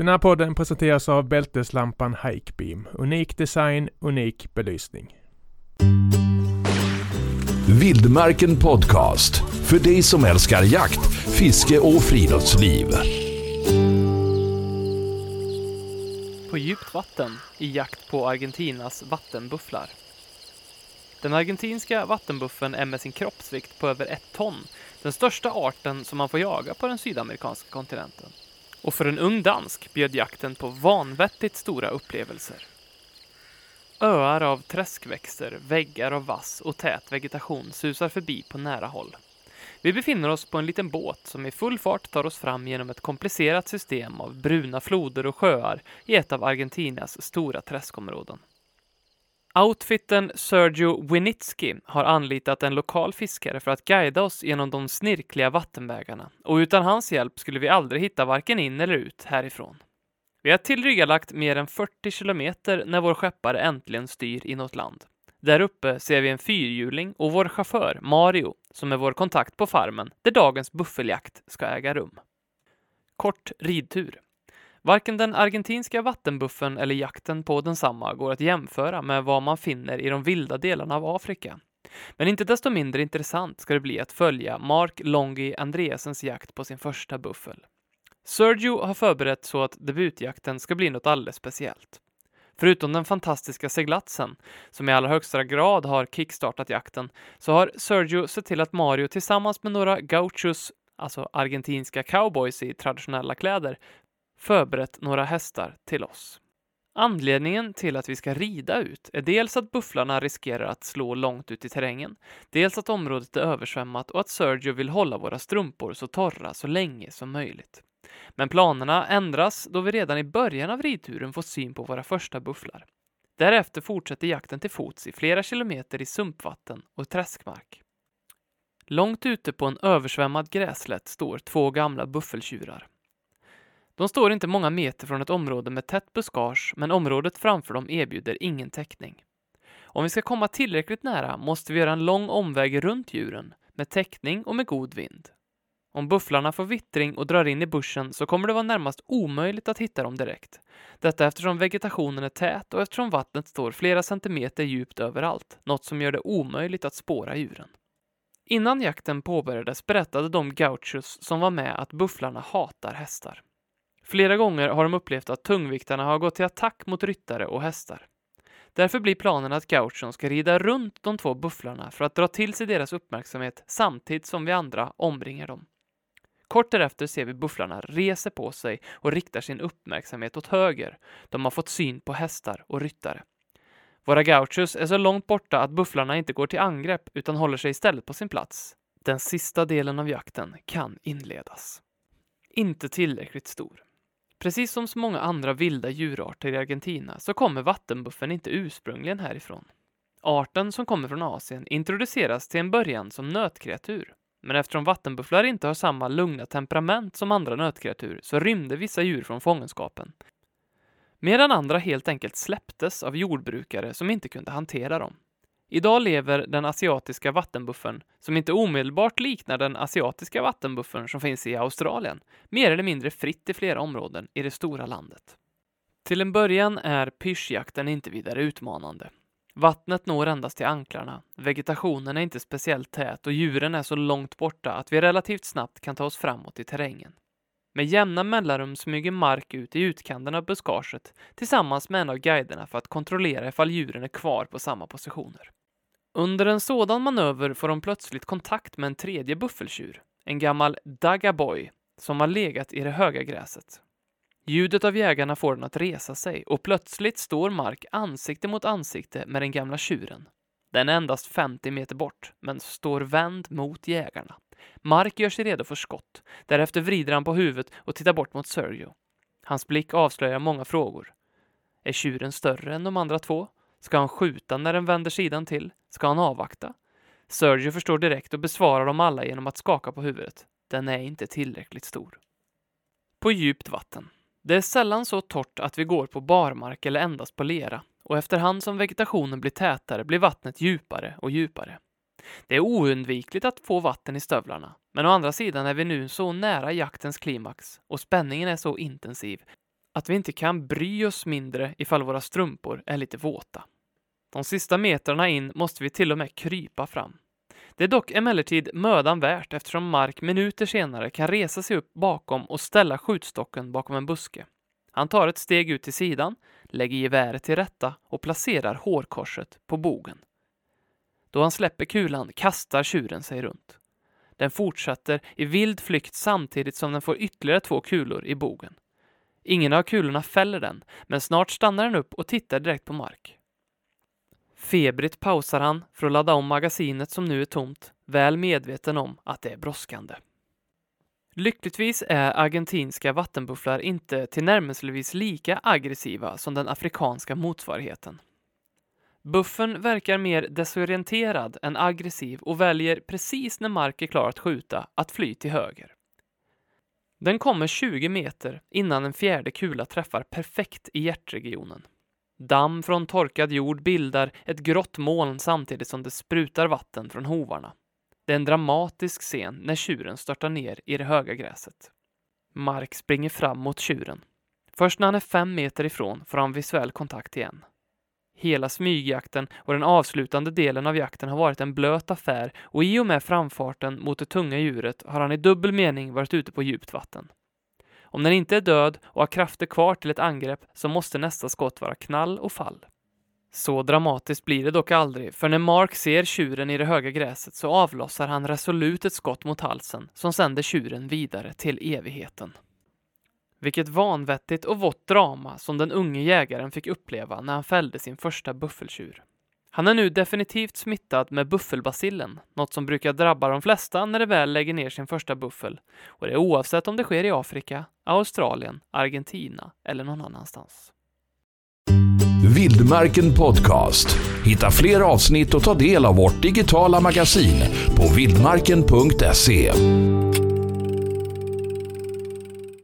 Den här podden presenteras av bälteslampan Hikebeam. Unik design, unik belysning. Vildmarken Podcast. För dig som älskar jakt, fiske och friluftsliv. På djupt vatten i jakt på Argentinas vattenbufflar. Den argentinska vattenbuffeln är med sin kroppsvikt på över ett ton den största arten som man får jaga på den sydamerikanska kontinenten. Och för en ung dansk bjöd jakten på vanvettigt stora upplevelser. Öar av träskväxter, väggar av vass och tät vegetation susar förbi på nära håll. Vi befinner oss på en liten båt som i full fart tar oss fram genom ett komplicerat system av bruna floder och sjöar i ett av Argentinas stora träskområden. Outfitten Sergio Winitsky har anlitat en lokal fiskare för att guida oss genom de snirkliga vattenvägarna och utan hans hjälp skulle vi aldrig hitta varken in eller ut härifrån. Vi har tillryggalagt mer än 40 kilometer när vår skeppare äntligen styr inåt land. Där uppe ser vi en fyrhjuling och vår chaufför Mario, som är vår kontakt på farmen där dagens buffeljakt ska äga rum. Kort ridtur. Varken den argentinska vattenbuffen eller jakten på densamma går att jämföra med vad man finner i de vilda delarna av Afrika. Men inte desto mindre intressant ska det bli att följa Mark Longi Andreasens jakt på sin första buffel. Sergio har förberett så att debutjakten ska bli något alldeles speciellt. Förutom den fantastiska seglatsen, som i allra högsta grad har kickstartat jakten, så har Sergio sett till att Mario tillsammans med några gauchos, alltså argentinska cowboys i traditionella kläder, förberett några hästar till oss. Anledningen till att vi ska rida ut är dels att bufflarna riskerar att slå långt ut i terrängen, dels att området är översvämmat och att Sergio vill hålla våra strumpor så torra så länge som möjligt. Men planerna ändras då vi redan i början av ridturen får syn på våra första bufflar. Därefter fortsätter jakten till fots i flera kilometer i sumpvatten och träskmark. Långt ute på en översvämmad gräslätt står två gamla buffeltjurar. De står inte många meter från ett område med tätt buskage, men området framför dem erbjuder ingen täckning. Om vi ska komma tillräckligt nära måste vi göra en lång omväg runt djuren, med täckning och med god vind. Om bufflarna får vittring och drar in i buschen så kommer det vara närmast omöjligt att hitta dem direkt. Detta eftersom vegetationen är tät och eftersom vattnet står flera centimeter djupt överallt, något som gör det omöjligt att spåra djuren. Innan jakten påbörjades berättade de gauchos som var med att bufflarna hatar hästar. Flera gånger har de upplevt att tungviktarna har gått till attack mot ryttare och hästar. Därför blir planen att gauchon ska rida runt de två bufflarna för att dra till sig deras uppmärksamhet samtidigt som vi andra omringar dem. Kort därefter ser vi bufflarna reser på sig och riktar sin uppmärksamhet åt höger. De har fått syn på hästar och ryttare. Våra gauchos är så långt borta att bufflarna inte går till angrepp utan håller sig istället på sin plats. Den sista delen av jakten kan inledas. Inte tillräckligt stor. Precis som så många andra vilda djurarter i Argentina så kommer vattenbuffen inte ursprungligen härifrån. Arten som kommer från Asien introduceras till en början som nötkreatur. Men eftersom vattenbufflar inte har samma lugna temperament som andra nötkreatur så rymde vissa djur från fångenskapen. Medan andra helt enkelt släpptes av jordbrukare som inte kunde hantera dem. Idag lever den asiatiska vattenbuffen, som inte omedelbart liknar den asiatiska vattenbuffen som finns i Australien, mer eller mindre fritt i flera områden i det stora landet. Till en början är pyrschjakten inte vidare utmanande. Vattnet når endast till anklarna, vegetationen är inte speciellt tät och djuren är så långt borta att vi relativt snabbt kan ta oss framåt i terrängen. Med jämna mellanrum smyger Mark ut i utkanten av buskaget tillsammans med en av guiderna för att kontrollera ifall djuren är kvar på samma positioner. Under en sådan manöver får de plötsligt kontakt med en tredje buffeltjur, en gammal dagaboy, som har legat i det höga gräset. Ljudet av jägarna får den att resa sig och plötsligt står Mark ansikte mot ansikte med den gamla tjuren. Den är endast 50 meter bort, men står vänd mot jägarna. Mark gör sig redo för skott. Därefter vrider han på huvudet och tittar bort mot Sergio. Hans blick avslöjar många frågor. Är tjuren större än de andra två? Ska han skjuta när den vänder sidan till? Ska han avvakta? Sergio förstår direkt och besvarar dem alla genom att skaka på huvudet. Den är inte tillräckligt stor. På djupt vatten. Det är sällan så torrt att vi går på barmark eller endast på lera och efterhand som vegetationen blir tätare blir vattnet djupare och djupare. Det är oundvikligt att få vatten i stövlarna, men å andra sidan är vi nu så nära jaktens klimax och spänningen är så intensiv att vi inte kan bry oss mindre ifall våra strumpor är lite våta. De sista metrarna in måste vi till och med krypa fram. Det är dock emellertid mödan värt eftersom Mark minuter senare kan resa sig upp bakom och ställa skjutstocken bakom en buske. Han tar ett steg ut till sidan, lägger geväret till rätta och placerar hårkorset på bogen. Då han släpper kulan kastar tjuren sig runt. Den fortsätter i vild flykt samtidigt som den får ytterligare två kulor i bogen. Ingen av kulorna fäller den, men snart stannar den upp och tittar direkt på Mark. Febrigt pausar han för att ladda om magasinet som nu är tomt, väl medveten om att det är brådskande. Lyckligtvis är argentinska vattenbufflar inte tillnärmelsevis lika aggressiva som den afrikanska motsvarigheten. Buffen verkar mer desorienterad än aggressiv och väljer precis när Mark är klar att skjuta att fly till höger. Den kommer 20 meter innan en fjärde kula träffar perfekt i hjärtregionen. Damm från torkad jord bildar ett grått moln samtidigt som det sprutar vatten från hovarna. Det är en dramatisk scen när tjuren störtar ner i det höga gräset. Mark springer fram mot tjuren. Först när han är fem meter ifrån får han visuell kontakt igen. Hela smygjakten och den avslutande delen av jakten har varit en blöt affär och i och med framfarten mot det tunga djuret har han i dubbel mening varit ute på djupt vatten. Om den inte är död och har krafter kvar till ett angrepp så måste nästa skott vara knall och fall. Så dramatiskt blir det dock aldrig, för när Mark ser tjuren i det höga gräset så avlossar han resolut ett skott mot halsen som sänder tjuren vidare till evigheten. Vilket vanvettigt och vått drama som den unge jägaren fick uppleva när han fällde sin första buffeltjur. Han är nu definitivt smittad med buffelbacillen, något som brukar drabba de flesta när de väl lägger ner sin första buffel. Och det är oavsett om det sker i Afrika, Australien, Argentina eller någon annanstans. Vildmarken Podcast. Hitta fler avsnitt och ta del av vårt digitala magasin på vildmarken.se.